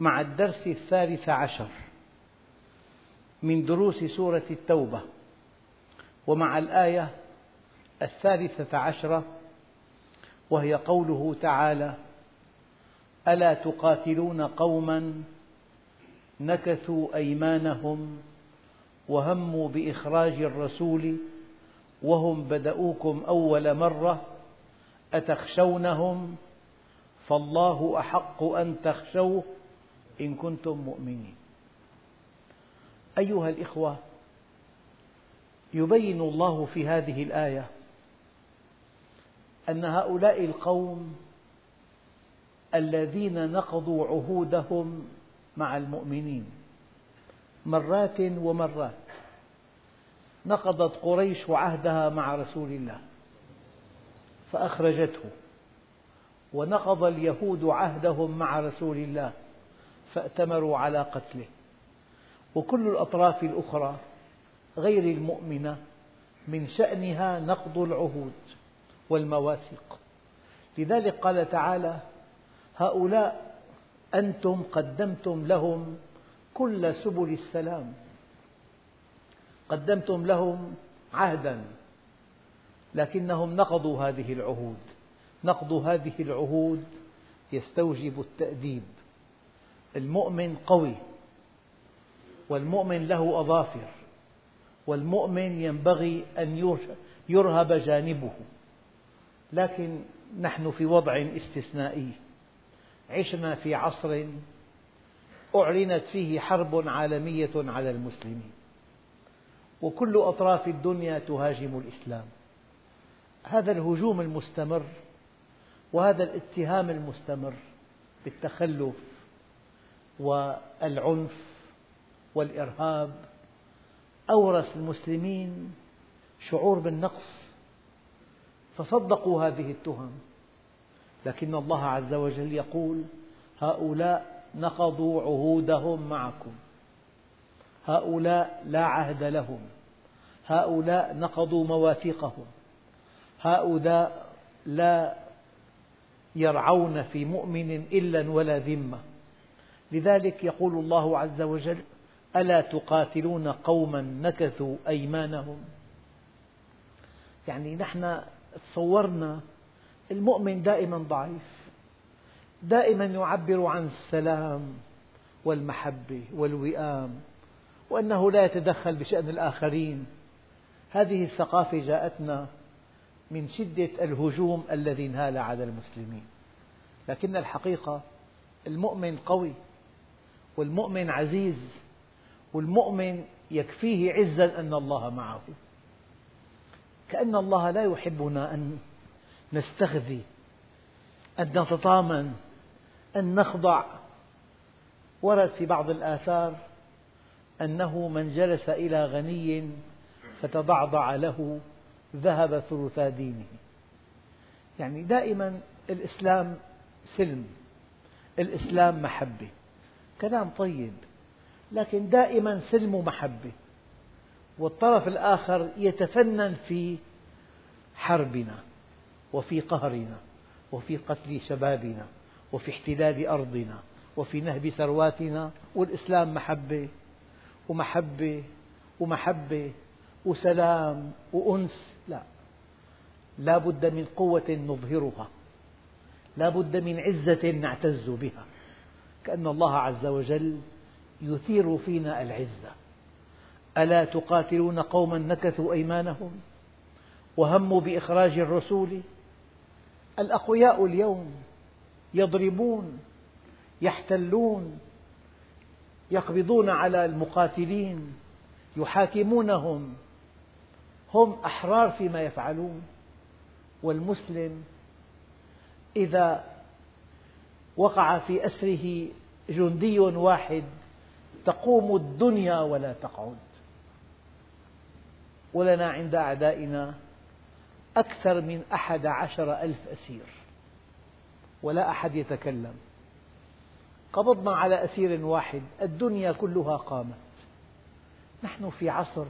مع الدرس الثالث عشر من دروس سورة التوبة ومع الآية الثالثة عشرة وهي قوله تعالى ألا تقاتلون قوما نكثوا أيمانهم وهموا بإخراج الرسول وهم بدؤوكم أول مرة أتخشونهم فالله أحق أن تخشوه إن كنتم مؤمنين. أيها الإخوة يبين الله في هذه الآية أن هؤلاء القوم الذين نقضوا عهودهم مع المؤمنين مرات ومرات نقضت قريش عهدها مع رسول الله فأخرجته ونقض اليهود عهدهم مع رسول الله فأتمروا على قتله. وكل الأطراف الأخرى غير المؤمنة من شأنها نقض العهود والمواثيق. لذلك قال تعالى هؤلاء أنتم قدمتم لهم كل سبل السلام. قدمتم لهم عهدا لكنهم نقضوا هذه العهود. نقض هذه العهود يستوجب التأديب. المؤمن قوي والمؤمن له أظافر والمؤمن ينبغي أن يرهب جانبه. لكن نحن في وضع استثنائي. عشنا في عصر أعلنت فيه حرب عالمية على المسلمين. وكل أطراف الدنيا تهاجم الإسلام. هذا الهجوم المستمر وهذا الاتهام المستمر بالتخلف والعنف والإرهاب أورث المسلمين شعور بالنقص فصدقوا هذه التهم. لكن الله عز وجل يقول هؤلاء نقضوا عهودهم معكم. هؤلاء لا عهد لهم. هؤلاء نقضوا مواثيقهم. هؤلاء لا يرعون في مؤمن إلا ولا ذمة. لذلك يقول الله عز وجل ألا تقاتلون قوما نكثوا أيمانهم؟ يعني نحن تصورنا المؤمن دائما ضعيف دائما يعبر عن السلام والمحبة والوئام وأنه لا يتدخل بشأن الآخرين. هذه الثقافة جاءتنا من شدة الهجوم الذي انهال على المسلمين. لكن الحقيقة المؤمن قوي. والمؤمن عزيز والمؤمن يكفيه عزا أن الله معه. كأن الله لا يحبنا أن نستخزي أن نتطامن أن نخضع. ورد في بعض الآثار أنه من جلس إلى غني فتضعضع له ذهب ثلثا دينه. يعني دائما الإسلام سلم الإسلام محبة. كلام طيب لكن دائما سلم محبة والطرف الآخر يتفنن في حربنا وفي قهرنا وفي قتل شبابنا وفي احتلال أرضنا وفي نهب ثرواتنا والإسلام محبة ومحبة ومحبة وسلام وأنس. لا لا بد من قوة نظهرها لا بد من عزة نعتز بها. كأن الله عز وجل يثير فينا العزة. ألا تقاتلون قوما نكثوا أيمانهم وهموا بإخراج الرسول؟ الأقوياء اليوم يضربون يحتلون يقبضون على المقاتلين يحاكمونهم. هم أحرار فيما يفعلون. والمسلم إذا وقع في أسره جندي واحد تقوم الدنيا ولا تقعد. ولنا عند أعدائنا أكثر من أحد عشر ألف أسير. ولا أحد يتكلم. قبضنا على أسير واحد الدنيا كلها قامت. نحن في عصر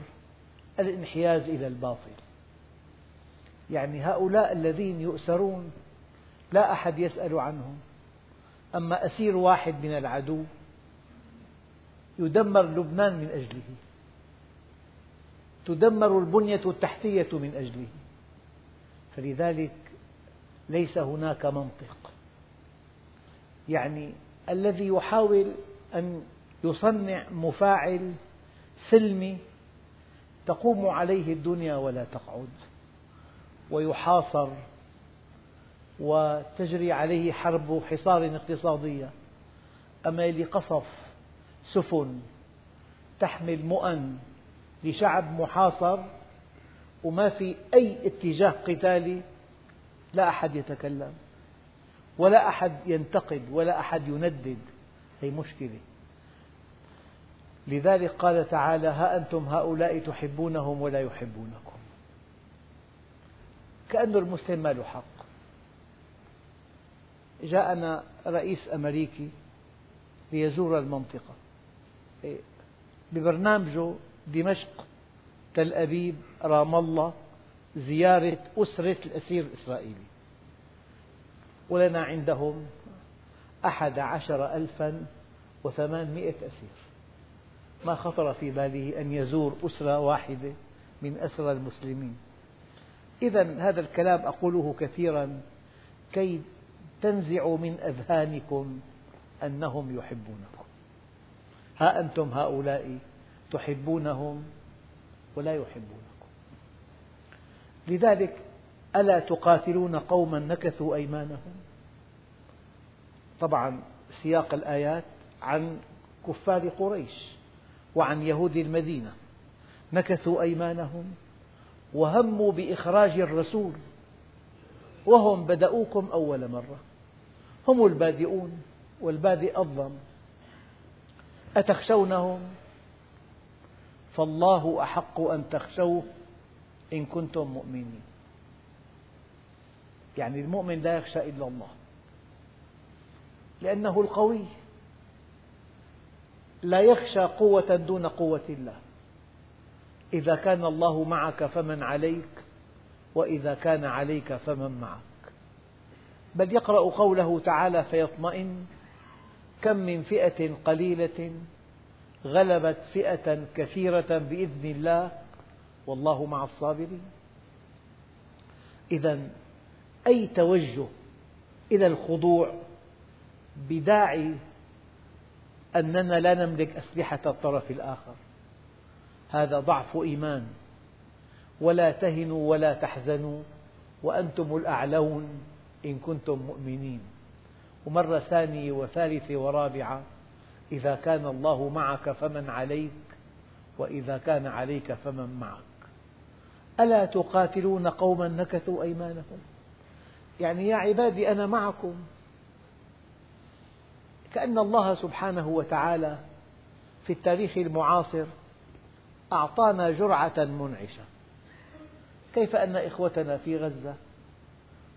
الانحياز إلى الباطل. يعني هؤلاء الذين يؤسرون لا أحد يسأل عنهم. أما أسير واحد من العدو يدمر لبنان من أجله. تدمر البنية التحتية من أجله. فلذلك ليس هناك منطق. يعني الذي يحاول أن يصنع مفاعل سلمي تقوم عليه الدنيا ولا تقعد. ويحاصر وتجري عليه حرب حصار اقتصادية. أما اللي قصف سفن تحمل مؤن لشعب محاصر وما في أي اتجاه قتالي لا أحد يتكلم ولا أحد ينتقد ولا أحد يندد. هي مشكلة. لذلك قال تعالى ها أنتم هؤلاء تحبونهم ولا يحبونكم. كأن المسلم ما له حق. جاءنا رئيس أمريكي ليزور المنطقة. ببرنامجه دمشق تل أبيب رام الله زيارة أسرة الأسير الإسرائيلي. ولنا عندهم أحد عشر ألفا وثمانمئة أسير. ما خطر في باله أن يزور أسرة واحدة من أسرى المسلمين. إذا هذا الكلام أقوله كثيرا كي تنزعوا من أذهانكم أنهم يحبونكم. ها أنتم هؤلاء تحبونهم ولا يحبونكم. لذلك ألا تقاتلون قوما نكثوا أيمانهم؟ طبعا سياق الآيات عن كفار قريش وعن يهود المدينة. نكثوا أيمانهم وهموا بإخراج الرسول وهم بدأوكم أول مرة. هم البادئون والبادئ أظلم. أتخشونهم؟ فالله أحق أن تخشوه إن كنتم مؤمنين. يعني المؤمن لا يخشى إلا الله. لأنه القوي. لا يخشى قوة دون قوة الله. إذا كان الله معك فمن عليك وإذا كان عليك فمن معك. بل يقرأ قوله تعالى فيطمئن كم من فئة قليلة غلبت فئة كثيرة بإذن الله والله مع الصابرين. إذا أي توجه إلى الخضوع بداعي أننا لا نملك أسلحة الطرف الآخر. هذا ضعف إيمان. ولا تهنوا ولا تحزنوا وأنتم الأعلون. إن كنتم مؤمنين. ومرة ثانية وثالثة ورابعة إذا كان الله معك فمن عليك وإذا كان عليك فمن معك. ألا تقاتلون قوما نكثوا أيمانهم؟ يعني يا عبادي أنا معكم. كأن الله سبحانه وتعالى في التاريخ المعاصر أعطانا جرعة منعشة. كيف أن إخوتنا في غزة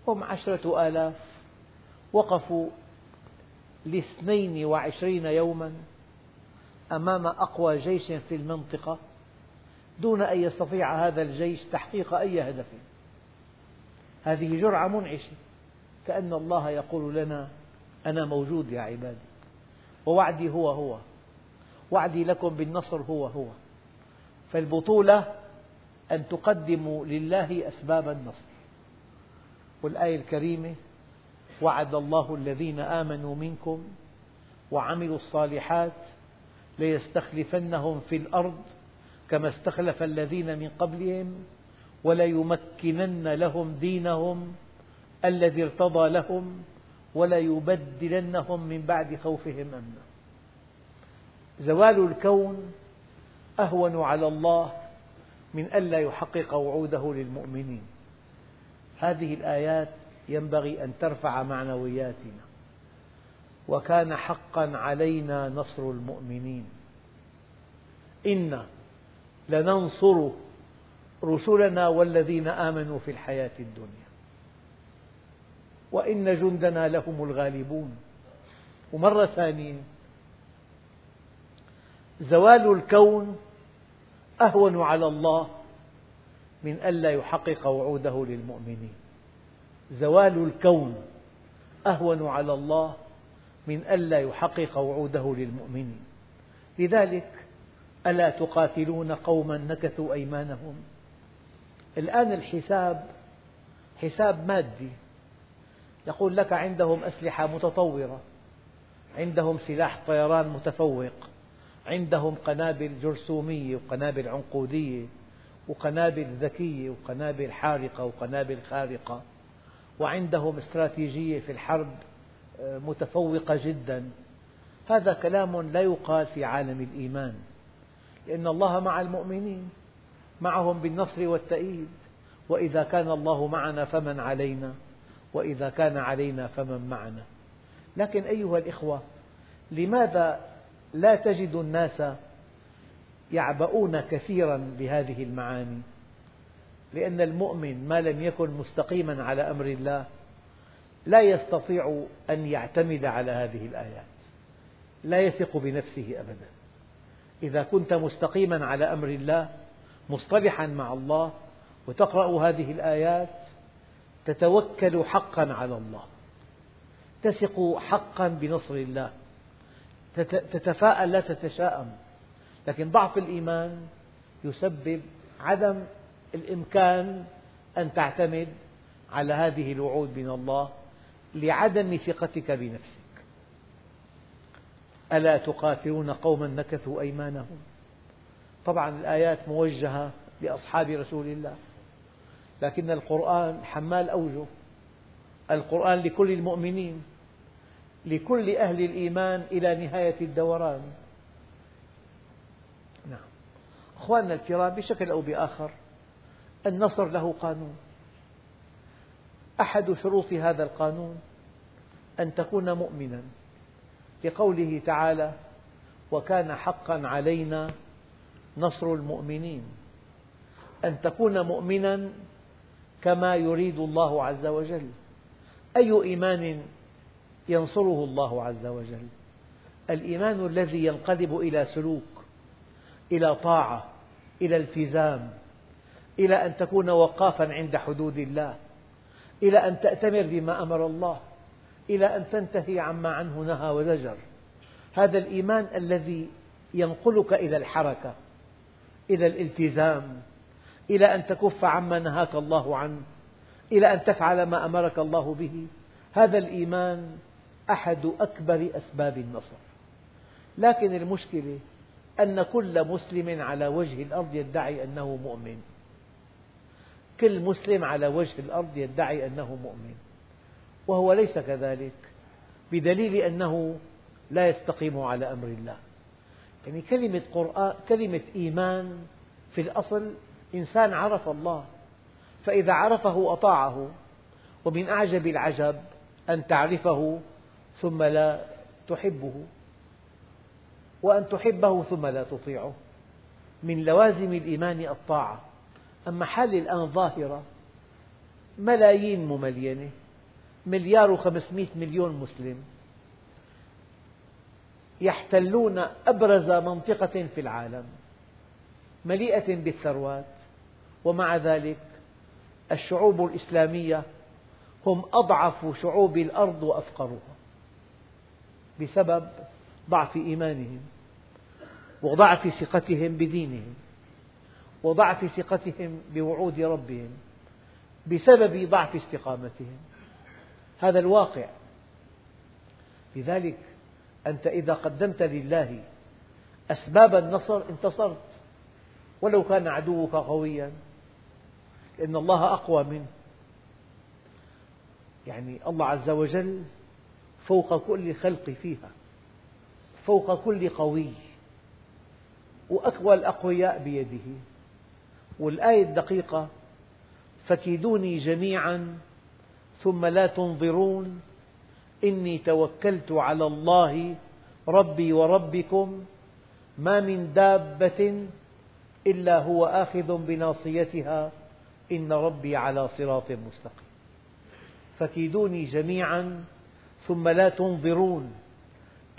هم عشرة آلاف. وقفوا لاثنين وعشرين يوما أمام أقوى جيش في المنطقة دون أن يستطيع هذا الجيش تحقيق أي هدف. هذه جرعة منعشة. كأن الله يقول لنا أنا موجود يا عبادي. ووعدي هو هو. وعدي لكم بالنصر هو هو. فالبطولة أن تقدموا لله أسباب النصر. والآية الكريمة وعد الله الذين آمنوا منكم وعملوا الصالحات ليستخلفنهم في الأرض كما استخلف الذين من قبلهم وليمكنن لهم دينهم الذي ارتضى لهم وليبدلنهم من بعد خوفهم أمنا. زوال الكون أهون على الله من ألا يحقق وعوده للمؤمنين. هذه الآيات ينبغي أن ترفع معنوياتنا. وكان حقا علينا نصر المؤمنين. إنا لننصر رسلنا والذين آمنوا في الحياة الدنيا. وإن جندنا لهم الغالبون. ومرة ثانية زوال الكون أهون على الله. من ألا يحقق وعوده للمؤمنين. زوال الكون أهون على الله من ألا يحقق وعوده للمؤمنين. لذلك ألا تقاتلون قوما نكثوا أيمانهم؟ الآن الحساب حساب مادي. يقول لك عندهم أسلحة متطورة عندهم سلاح طيران متفوق عندهم قنابل جرثومية وقنابل عنقودية. وقنابل ذكية وقنابل حارقة وقنابل خارقة وعندهم استراتيجية في الحرب آه، متفوقة جدا. هذا كلام لا يقال في عالم الإيمان لأن الله مع المؤمنين معهم بالنصر والتأييد. وإذا كان الله معنا فمن علينا وإذا كان علينا فمن معنا. لكن أيها الإخوة لماذا لا تجد الناس يعبؤون كثيرا بهذه المعاني. لأن المؤمن ما لم يكن مستقيما على أمر الله لا يستطيع أن يعتمد على هذه الآيات لا يثق بنفسه أبدا. إذا كنت مستقيما على أمر الله مصطلحا مع الله وتقرأ هذه الآيات تتوكل حقا على الله تثق حقا بنصر الله تتفاءل لا تتشاءم. لكن ضعف الإيمان يسبب عدم الإمكان أن تعتمد على هذه الوعود من الله لعدم ثقتك بنفسك. ألا تقاتلون قوما نكثوا أيمانهم؟ طبعا الآيات موجهة لأصحاب رسول الله لكن القرآن حمال أوجه. القرآن لكل المؤمنين لكل أهل الإيمان إلى نهاية الدوران نعم أخواننا الكرام بشكل أو بآخر النصر له قانون. أحد شروط هذا القانون أن تكون مؤمنا. لقوله تعالى وكان حقا علينا نصر المؤمنين. أن تكون مؤمنا كما يريد الله عز وجل. أي إيمان ينصره الله عز وجل؟ الإيمان الذي ينقلب إلى سلوك. إلى طاعة إلى التزام إلى أن تكون وقافا عند حدود الله إلى أن تأتمر بما أمر الله إلى أن تنتهي عما عنه نهى وزجر. هذا الإيمان الذي ينقلك إلى الحركة إلى الالتزام إلى أن تكف عما نهاك الله عنه إلى أن تفعل ما أمرك الله به. هذا الإيمان أحد أكبر أسباب النصر. لكن المشكلة أن كل مسلم على وجه الأرض يدعي أنه مؤمن. كل مسلم على وجه الأرض يدعي أنه مؤمن. وهو ليس كذلك بدليل أنه لا يستقيم على أمر الله. يعني كلمة, قرآن كلمة إيمان في الأصل إنسان عرف الله فإذا عرفه أطاعه ومن أعجب العجب أن تعرفه ثم لا تحبه. وأن تحبه ثم لا تطيعه. من لوازم الإيمان الطاعة. أما حال الآن ظاهرة ملايين مملينة مليار وخمسمئة مليون مسلم يحتلون أبرز منطقة في العالم مليئة بالثروات ومع ذلك الشعوب الإسلامية هم أضعف شعوب الأرض وأفقرها بسبب ضعف إيمانهم وضعف ثقتهم بدينهم وضعف ثقتهم بوعود ربهم بسبب ضعف استقامتهم. هذا الواقع. لذلك أنت إذا قدمت لله أسباب النصر انتصرت. ولو كان عدوك قويا لأن الله أقوى منه. يعني الله عز وجل فوق كل خلق فيها. فوق كل قوي وأقوى الأقوياء بيده. والآية الدقيقة فكيدوني جميعا ثم لا تنظرون إني توكلت على الله ربي وربكم ما من دابة إلا هو آخذ بناصيتها إن ربي على صراط مستقيم. فكيدوني جميعا ثم لا تنظرون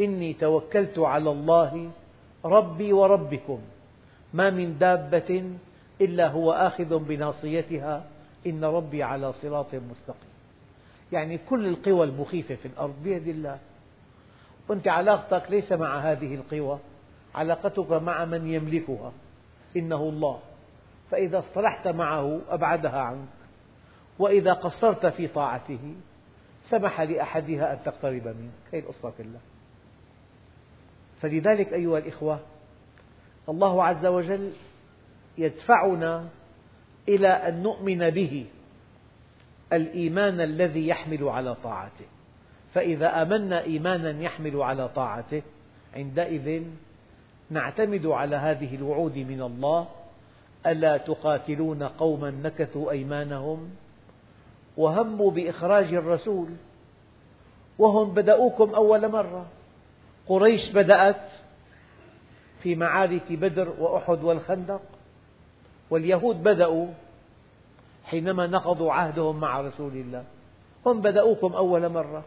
إني توكلت على الله ربي وربكم. ما من دابة إلا هو آخذ بناصيتها. إن ربي على صراط مستقيم. يعني كل القوى المخيفة في الأرض بيد الله. وأنت علاقتك ليس مع هذه القوى. علاقتك مع من يملكها. إنه الله. فإذا اصطلحت معه أبعدها عنك. وإذا قصرت في طاعته سمح لأحدها أن تقترب منك. هذه القصة كلها فلذلك أيها الإخوة الله عز وجل يدفعنا إلى أن نؤمن به الإيمان الذي يحمل على طاعته. فإذا آمنا إيمانا يحمل على طاعته عندئذ نعتمد على هذه الوعود من الله ألا تقاتلون قوما نكثوا أيمانهم؟ وهموا بإخراج الرسول وهم بدأوكم أول مرة. قريش بدأت في معارك بدر وأحد والخندق واليهود بدأوا حينما نقضوا عهدهم مع رسول الله. هم بدأوكم أول مرة.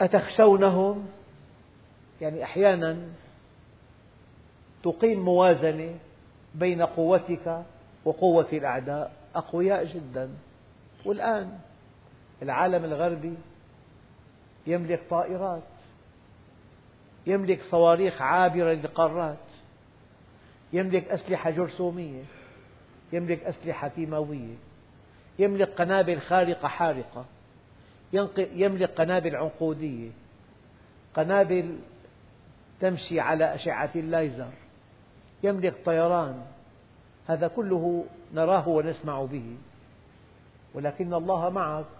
أتخشونهم؟ يعني أحيانا تقيم موازنة بين قوتك وقوة الأعداء. أقوياء جدا. والآن العالم الغربي يملك طائرات يملك صواريخ عابرة للقارات يملك أسلحة جرثومية يملك أسلحة كيماوية يملك قنابل خارقة حارقة يملك قنابل عنقودية قنابل تمشي على أشعة الليزر يملك طيران. هذا كله نراه ونسمع به ولكن الله معك.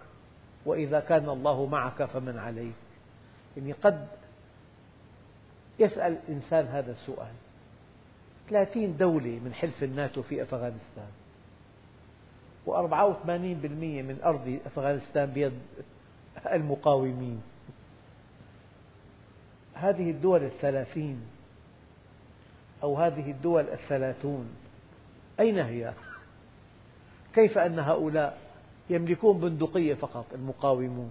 وإذا كان الله معك فمن عليك. يعني قد يسأل الإنسان هذا السؤال. ثلاثين دولة من حلف الناتو في أفغانستان. وأربعة وثمانين بالمئة من أرض أفغانستان بيد المقاومين. هذه الدول الثلاثين أو هذه الدول الثلاثون أين هي؟ كيف أن هؤلاء يملكون بندقية فقط المقاومون.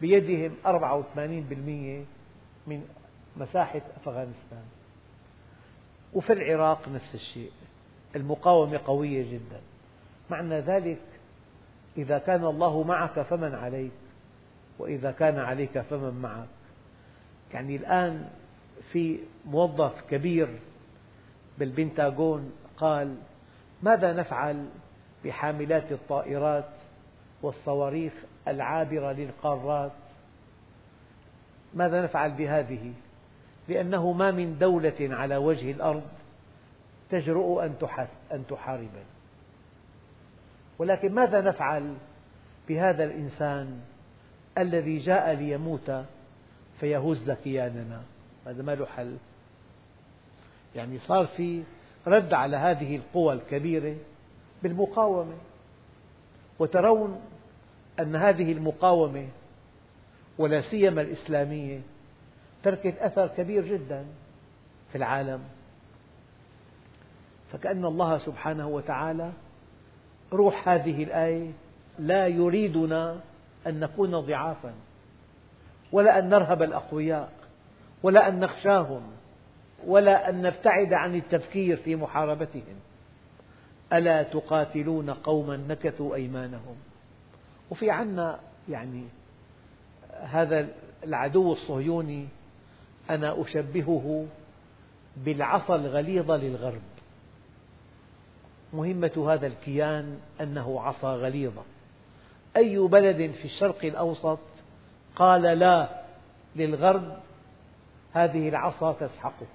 بيدهم 84% من مساحة أفغانستان. وفي العراق نفس الشيء. المقاومة قوية جدا. معنى ذلك إذا كان الله معك فمن عليك وإذا كان عليك فمن معك. يعني الآن في موظف كبير بالبنتاغون قال ماذا نفعل بحاملات الطائرات والصواريخ العابرة للقارات. ماذا نفعل بهذه؟ لأنه ما من دولة على وجه الأرض تجرؤ أن تحاربنا. ولكن ماذا نفعل بهذا الإنسان الذي جاء ليموت فيهز كياننا؟ هذا ما له حل. يعني صار في رد على هذه القوى الكبيرة بالمقاومة. وترون أن هذه المقاومة ولا سيما الإسلامية تركت أثر كبير جدا في العالم. فكأن الله سبحانه وتعالى روح هذه الآية لا يريدنا أن نكون ضعافا ولا أن نرهب الأقوياء ولا أن نخشاهم ولا أن نبتعد عن التفكير في محاربتهم. ألا تقاتلون قوما نكثوا أيمانهم؟ وفي عنا يعني هذا العدو الصهيوني أنا أشبهه بالعصا الغليظة للغرب. مهمة هذا الكيان أنه عصا غليظة. أي بلد في الشرق الأوسط قال لا للغرب هذه العصا تسحقه؟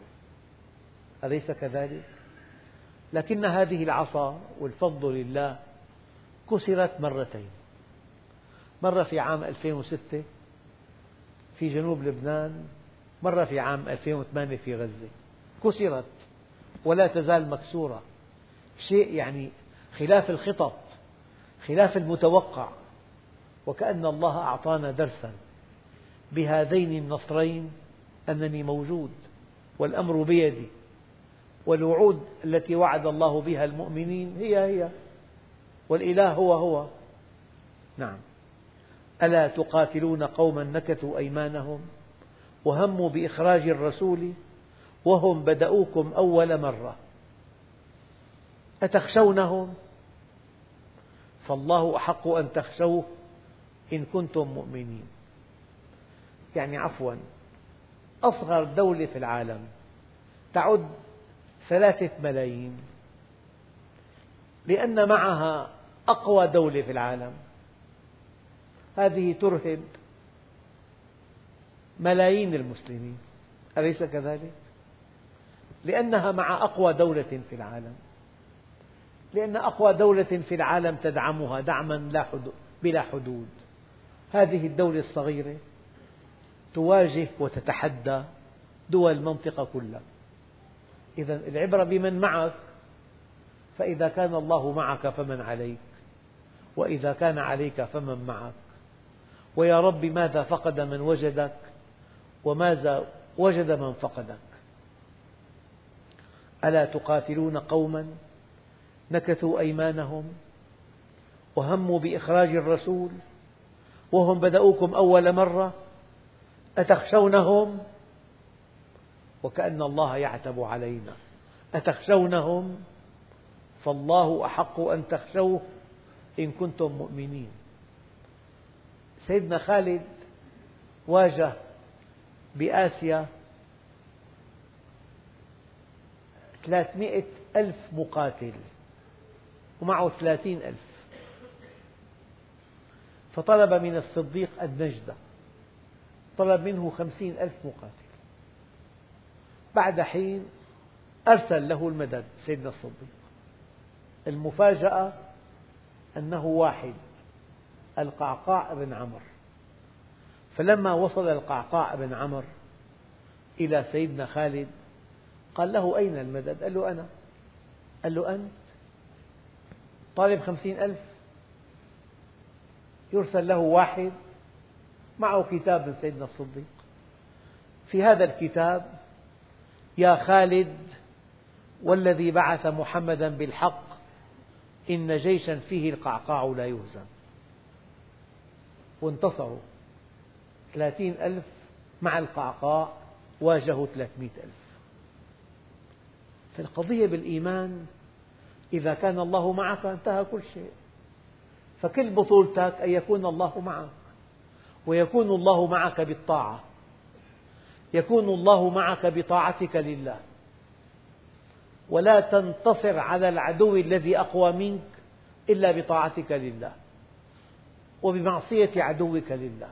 أليس كذلك؟ لكن هذه العصا والفضل لله كسرت مرتين. مرة في عام 2006 في جنوب لبنان مرة في عام 2008 في غزة. كسرت ولا تزال مكسورة. شيء يعني خلاف الخطط خلاف المتوقع. وكأن الله أعطانا درسا بهذين النصرين أنني موجود والأمر بيدي. والوعود التي وعد الله بها المؤمنين هي هي والإله هو هو. نعم. ألا تقاتلون قوما نكثوا أيمانهم وهموا بإخراج الرسول وهم بدؤوكم أول مرة؟ أتخشونهم؟ فالله أحق أن تخشوه إن كنتم مؤمنين. يعني عفوا أصغر دولة في العالم تعد ثلاثة ملايين. لأن معها أقوى دولة في العالم. هذه ترهب ملايين المسلمين. أليس كذلك؟ لأنها مع أقوى دولة في العالم. لأن أقوى دولة في العالم تدعمها دعما بلا حدود. هذه الدولة الصغيرة تواجه وتتحدى دول المنطقة كلها. إذا العبرة بمن معك فإذا كان الله معك فمن عليك وإذا كان عليك فمن معك. ويا رب ماذا فقد من وجدك وماذا وجد من فقدك؟ ألا تقاتلون قوما نكثوا أيمانهم وهموا بإخراج الرسول وهم بدؤوكم أول مرة أتخشونهم؟ وكأن الله يعتب علينا. أتخشونهم؟ فالله أحق أن تخشوه إن كنتم مؤمنين. سيدنا خالد واجه بآسيا ثلاثمئة ألف مقاتل ومعه ثلاثين ألف. فطلب من الصديق النجدة طلب منه خمسين ألف مقاتل. بعد حين أرسل له المدد سيدنا الصديق. المفاجأة أنه واحد القعقاع بن عمرو. فلما وصل القعقاع بن عمرو إلى سيدنا خالد قال له أين المدد؟ قال له أنا. قال له أنت. طالب خمسين ألف. يرسل له واحد معه كتاب من سيدنا الصديق. في هذا الكتاب يا خالد والذي بعث محمدا بالحق إن جيشا فيه القعقاع لا يهزم. وانتصروا. ثلاثين ألف مع القعقاع واجهوا ثلاثمئة ألف. فالقضية بالإيمان إذا كان الله معك انتهى كل شيء. فكل بطولتك أن يكون الله معك ويكون الله معك بالطاعة. يكون الله معك بطاعتك لله. ولا تنتصر على العدو الذي أقوى منك إلا بطاعتك لله. وبمعصية عدوك لله.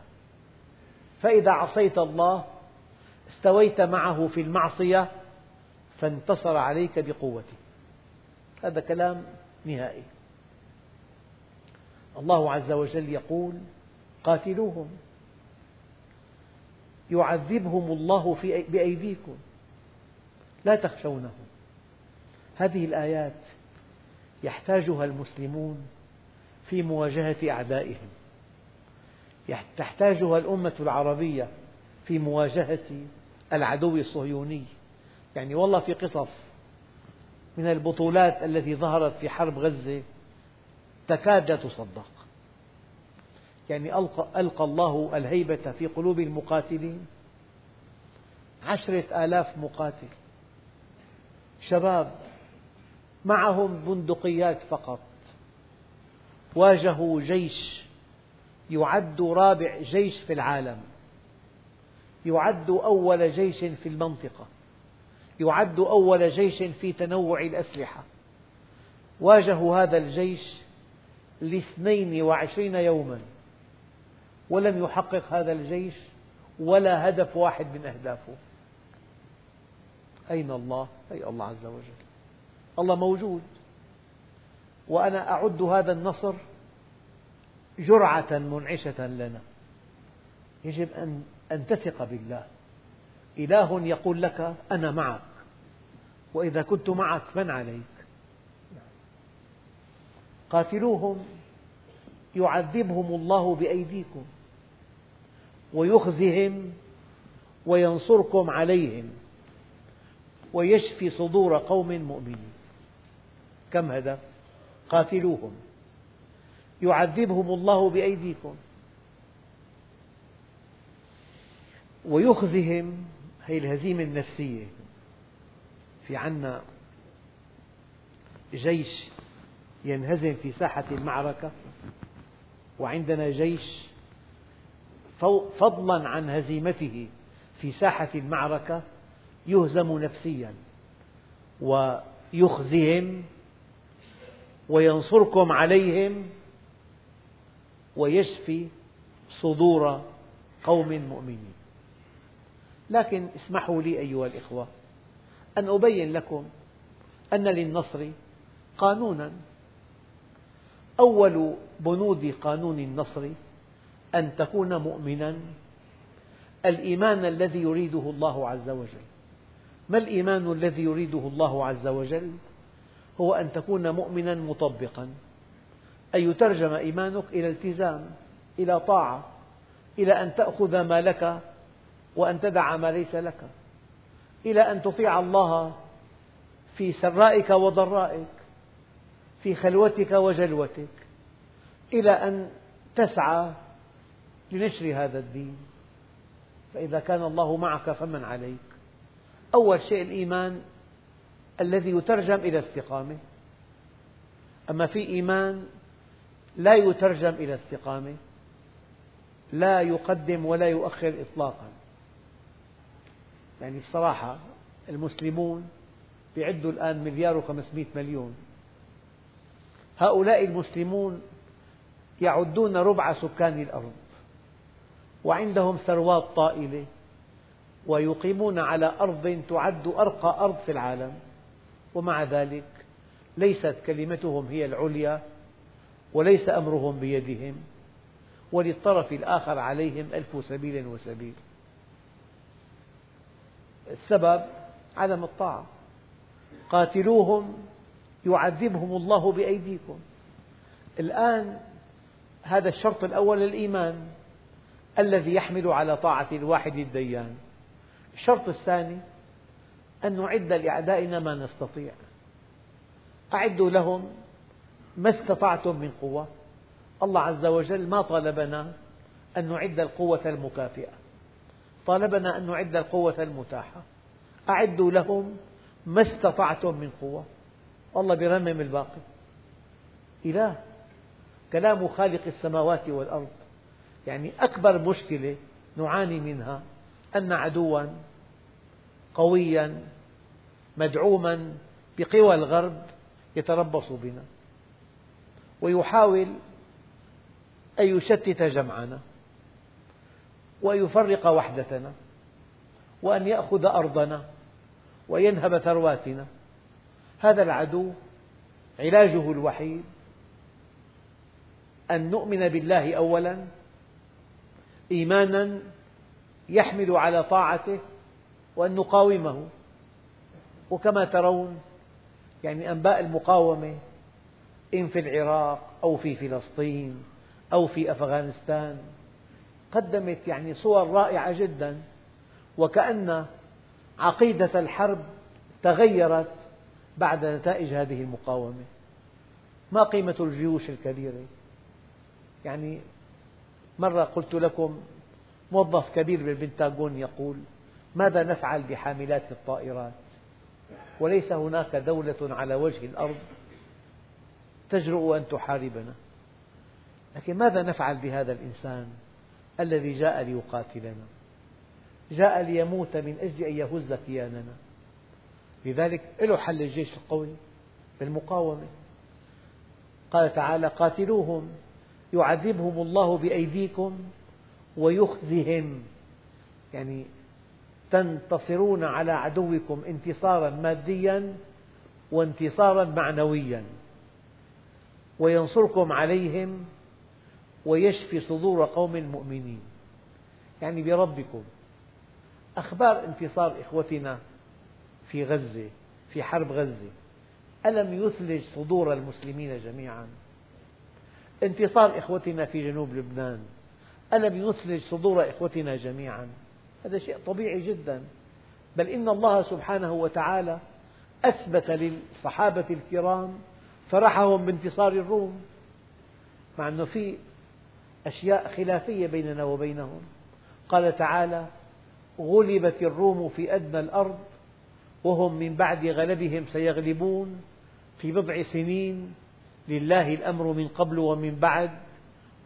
فإذا عصيت الله استويت معه في المعصية فانتصر عليك بقوته هذا كلام نهائي. الله عز وجل يقول قاتلوهم. يعذبهم الله بأيديكم. لا تخشونهم هذه الآيات يحتاجها المسلمون في مواجهة أعدائهم. تحتاجها الأمة العربية في مواجهة العدو الصهيوني. يعني والله في قصص من البطولات التي ظهرت في حرب غزة تكاد لا تصدق. يعني ألقى, ألقى الله الهيبة في قلوب المقاتلين. عشرة آلاف مقاتل. شباب معهم بندقيات فقط. واجهوا جيش يعد رابع جيش في العالم. يعد أول جيش في المنطقة. يعد أول جيش في تنوع الأسلحة. واجهوا هذا الجيش لاثنين وعشرين يوما. ولم يحقق هذا الجيش ولا هدف واحد من أهدافه. أين الله؟ أي الله عز وجل. الله موجود. وأنا أعد هذا النصر جرعة منعشة لنا. يجب أن تثق بالله. إله يقول لك أنا معك. وإذا كنت معك من عليك؟ قاتلوهم. يعذبهم الله بأيديكم. ويخزهم وينصركم عليهم ويشفي صدور قوم مؤمنين. كم هذا؟ قاتلوهم. يعذبهم الله بأيديكم. ويخزهم هي الهزيمة النفسية. في عنا جيش ينهزم في ساحة المعركة وعندنا جيش فضلا عن هزيمته في ساحة المعركة يهزم نفسيا ويخزهم وينصركم عليهم ويشفي صدور قوم مؤمنين. لكن اسمحوا لي أيها الإخوة أن أبين لكم أن للنصر قانونا. أول بنود قانون النصر أن تكون مؤمنا. الإيمان الذي يريده الله عز وجل. ما الإيمان الذي يريده الله عز وجل؟ هو أن تكون مؤمنا مطبقا. أن يترجم إيمانك إلى التزام إلى طاعة إلى أن تأخذ ما لك وأن تدع ما ليس لك إلى أن تطيع الله في سرائك وضرائك في خلوتك وجلوتك إلى أن تسعى لنشر هذا الدين. فإذا كان الله معك فمن عليك. أول شيء الإيمان الذي يترجم إلى استقامة. أما في إيمان لا يترجم إلى استقامة لا يقدم ولا يؤخر إطلاقا. يعني بصراحة المسلمون يعدوا الآن مليار وخمسمائة مليون. هؤلاء المسلمون يعدون ربع سكان الأرض. وعندهم ثروات طائلة ويقيمون على أرض تعد أرقى أرض في العالم. ومع ذلك ليست كلمتهم هي العليا وليس أمرهم بيدهم وللطرف الآخر عليهم ألف سبيل وسبيل. السبب عدم الطاعة. قاتلوهم يعذبهم الله بأيديكم. الآن هذا الشرط الأول للإيمان. الذي يحمل على طاعة الواحد الديان. الشرط الثاني أن نعد لأعدائنا ما نستطيع. أعدوا لهم ما استطعتم من قوة. الله عز وجل ما طالبنا أن نعد القوة المكافئة. طالبنا أن نعد القوة المتاحة. أعدوا لهم ما استطعتم من قوة. الله يرمم الباقي. إله كلام خالق السماوات والأرض. يعني أكبر مشكلة نعاني منها أن عدوا قويا مدعوما بقوى الغرب يتربص بنا. ويحاول أن يشتت جمعنا وأن يفرق وحدتنا وأن يأخذ أرضنا وينهب ثرواتنا. هذا العدو علاجه الوحيد. أن نؤمن بالله أولا إيمانا يحمل على طاعته وأن نقاومه. وكما ترون يعني أنباء المقاومة إن في العراق أو في فلسطين أو في أفغانستان قدمت يعني صور رائعة جدا. وكأن عقيدة الحرب تغيرت بعد نتائج هذه المقاومة. ما قيمة الجيوش الكبيرة؟ يعني مرة قلت لكم موظف كبير بالبنتاغون يقول ماذا نفعل بحاملات الطائرات؟ وليس هناك دولة على وجه الأرض تجرؤ أن تحاربنا. لكن ماذا نفعل بهذا الإنسان الذي جاء ليقاتلنا؟ جاء ليموت من أجل أن يهز كياننا. لذلك له حل الجيش القوي بالمقاومة قال تعالى قاتلوهم. يعذبهم الله بأيديكم ويخزهم. يعني تنتصرون على عدوكم انتصارا ماديا وانتصارا معنويا. وينصركم عليهم ويشفي صدور قوم مؤمنين. يعني بربكم. أخبار انتصار إخوتنا في غزة في حرب غزة. ألم يثلج صدور المسلمين جميعا؟ انتصار إخوتنا في جنوب لبنان. ألم يثلج صدور إخوتنا جميعا؟ هذا شيء طبيعي جدا. بل إن الله سبحانه وتعالى أثبت للصحابة الكرام فرحهم بانتصار الروم مع أنه في أشياء خلافية بيننا وبينهم. قال تعالى غلبت الروم في أدنى الأرض وهم من بعد غلبهم سيغلبون في بضع سنين. لله الأمر من قبل ومن بعد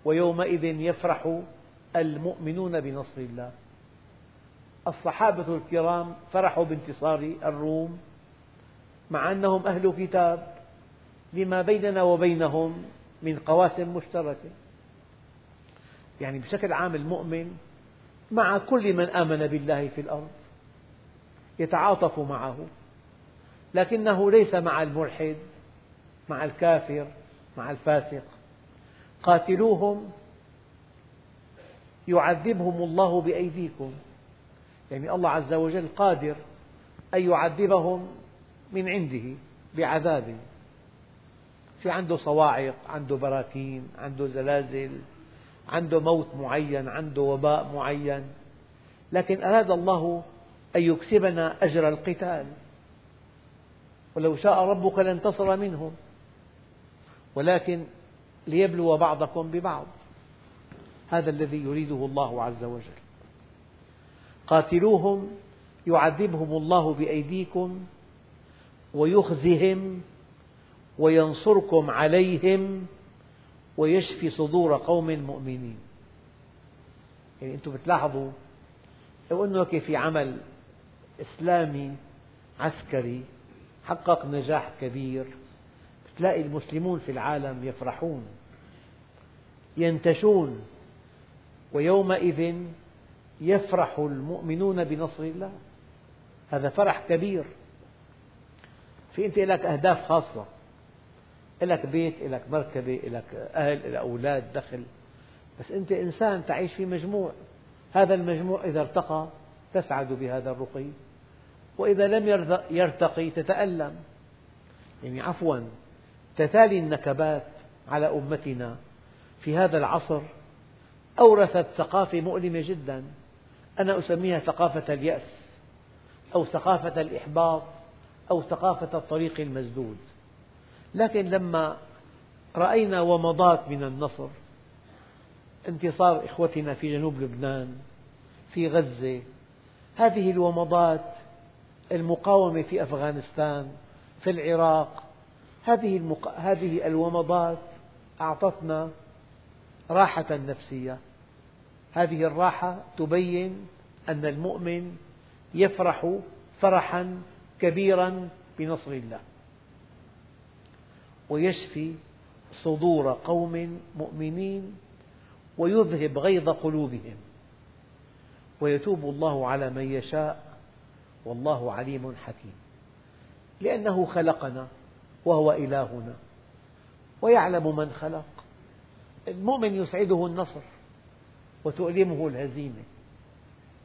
ويومئذ يفرح المؤمنون بنصر الله. الصحابة الكرام فرحوا بانتصار الروم مع أنهم أهل كتاب لما بيننا وبينهم من قواسم مشتركة. يعني بشكل عام المؤمن مع كل من آمن بالله في الأرض يتعاطف معه لكنه ليس مع الملحد مع الكافر مع الفاسق. قاتلوهم يعذبهم الله بأيديكم. يعني الله عز وجل قادر أن يعذبهم من عنده بعذاب. في عنده صواعق عنده براكين عنده زلازل عنده موت معين عنده وباء معين. لكن أراد الله أن يكسبنا أجر القتال. ولو شاء ربك لانتصر منهم. ولكن ليبلو بعضكم ببعض. هذا الذي يريده الله عز وجل. قاتلوهم يعذبهم الله بأيديكم ويخزهم وينصركم عليهم ويشفي صدور قوم مؤمنين. يعني أنتم بتلاحظوا لو أنه في عمل إسلامي عسكري حقق نجاح كبير. تلاقي المسلمون في العالم يفرحون ينتشون ويومئذ يفرح المؤمنون بنصر الله. هذا فرح كبير. في أنت لك أهداف خاصة لك بيت لك مركبة لك أهل لك أولاد دخل. بس أنت إنسان تعيش في مجموع. هذا المجموع إذا ارتقى تسعد بهذا الرقي وإذا لم يرتقي تتألم. يعني عفوا. تتالي النكبات على أمتنا في هذا العصر أورثت ثقافة مؤلمة جدا. أنا أسميها ثقافة اليأس أو ثقافة الإحباط أو ثقافة الطريق المسدود. لكن لما رأينا ومضات من النصر انتصار إخوتنا في جنوب لبنان في غزة هذه الومضات المقاومة في أفغانستان في العراق هذه, المق... هذه الومضات أعطتنا راحة نفسية. هذه الراحة تبين أن المؤمن يفرح فرحا كبيرا بنصر الله ويشفي صدور قوم مؤمنين ويذهب غيظ قلوبهم ويتوب الله على من يشاء والله عليم حكيم. لأنه خلقنا وهو إلهنا. ويعلم من خلق. المؤمن يسعده النصر وتؤلمه الهزيمة.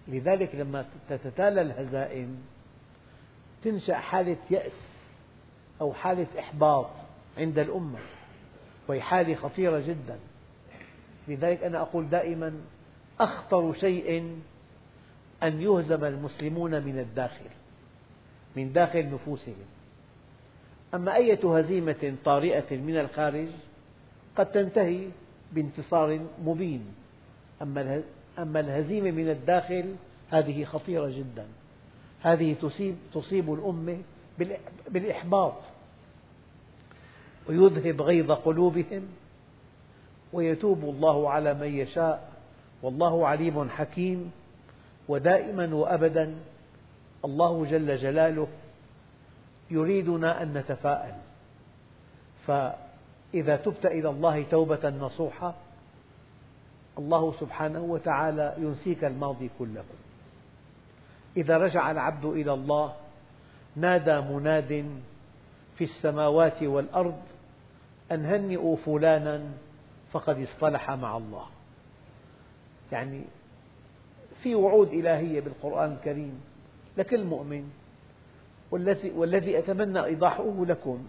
لذلك لما تتتالى الهزائم تنشأ حالة يأس أو حالة إحباط عند الأمة وهي حالة خطيرة جدا. لذلك أنا أقول دائما أخطر شيء أن يهزم المسلمون من الداخل من داخل نفوسهم. أما أية هزيمة طارئة من الخارج قد تنتهي بانتصار مبين. أما الهزيمة من الداخل هذه خطيرة جدا. هذه تصيب, تصيب الأمة بالإحباط. ويذهب غيظ قلوبهم ويتوب الله على من يشاء. والله عليم حكيم. ودائما وأبدا الله جل جلاله يريدنا أن نتفاءل. فإذا تبت إلى الله توبة نصوحة الله سبحانه وتعالى ينسيك الماضي كله. إذا رجع العبد إلى الله نادى مناد في السماوات والأرض أن هنئوا فلانا فقد اصطلح مع الله. يعني في وعود إلهية بالقرآن الكريم لكل مؤمن والذي, والذي أتمنى إيضاحه لكم.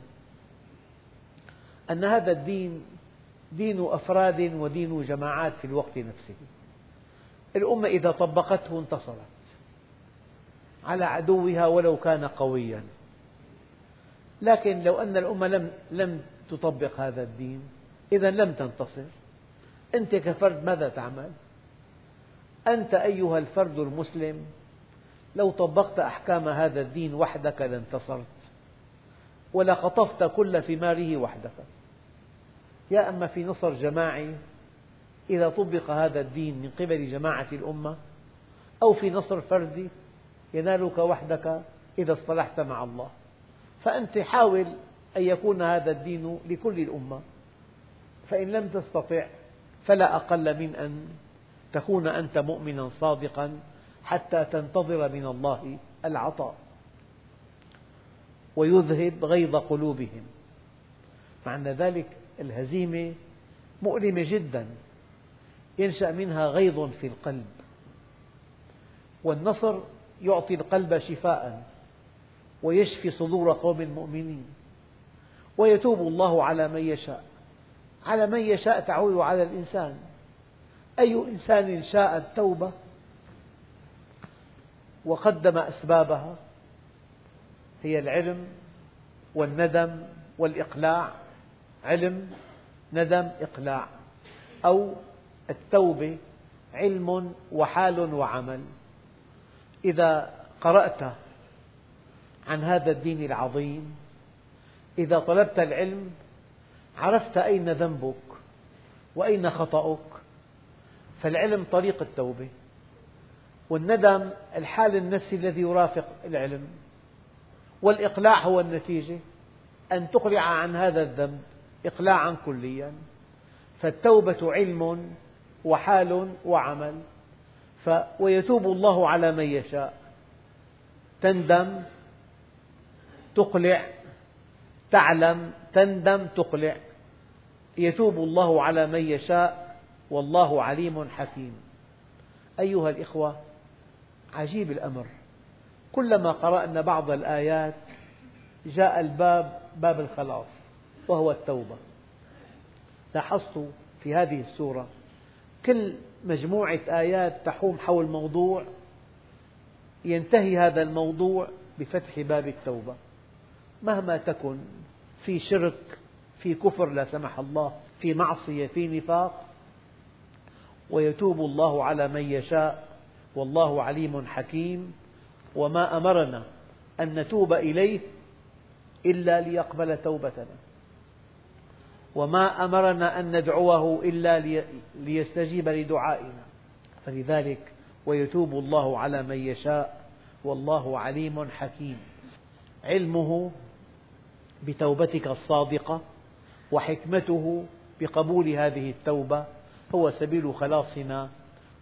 أن هذا الدين دين أفراد ودين جماعات في الوقت نفسه. الأمة إذا طبقته انتصرت. على عدوها ولو كان قويا. لكن لو أن الأمة لم, لم تطبق هذا الدين إذا لم تنتصر. أنت كفرد ماذا تعمل؟ أنت أيها الفرد المسلم لو طبقت أحكام هذا الدين وحدك لانتصرت. ولقطفت كل ثماره وحدك. يا أما في نصر جماعي إذا طبق هذا الدين من قبل جماعة الأمة أو في نصر فردي ينالك وحدك إذا اصطلحت مع الله. فأنت حاول أن يكون هذا الدين لكل الأمة. فإن لم تستطع فلا أقل من أن تكون أنت مؤمنا صادقا حتى تنتظر من الله العطاء ويذهب غيظ قلوبهم. معنى ذلك الهزيمة مؤلمة جدا ينشأ منها غيظ في القلب. والنصر يعطي القلب شفاء ويشفي صدور قوم مؤمنين ويتوب الله على من يشاء على من يشاء تعود على الإنسان. أي إنسان شاء التوبة وقدم أسبابها هي العلم والندم والإقلاع. علم ندم إقلاع. أو التوبة علم وحال وعمل. إذا قرأت عن هذا الدين العظيم إذا طلبت العلم عرفت أين ذنبك وأين خطأك. فالعلم طريق التوبة. والندم الحال النفسي الذي يرافق العلم. والإقلاع هو النتيجة. أن تقلع عن هذا الذنب إقلاعا كليا. فالتوبة علم وحال وعمل. ف ويتوب الله على من يشاء. تندم تقلع. تعلم تندم تقلع. يتوب الله على من يشاء. والله عليم حكيم. أيها الإخوة عجيب الأمر. كلما قرأنا بعض الآيات جاء الباب باب الخلاص وهو التوبة. لاحظت في هذه السورة كل مجموعة آيات تحوم حول موضوع ينتهي هذا الموضوع بفتح باب التوبة. مهما تكن في شرك في كفر لا سمح الله في معصية في نفاق ويتوب الله على من يشاء. والله عليم حكيم وما أمرنا أن نتوب إليه إلا ليقبل توبتنا وما أمرنا أن ندعوه إلا ليستجيب لدعائنا فلذلك ويتوب الله على من يشاء والله عليم حكيم علمه بتوبتك الصادقة وحكمته بقبول هذه التوبة هو سبيل خلاصنا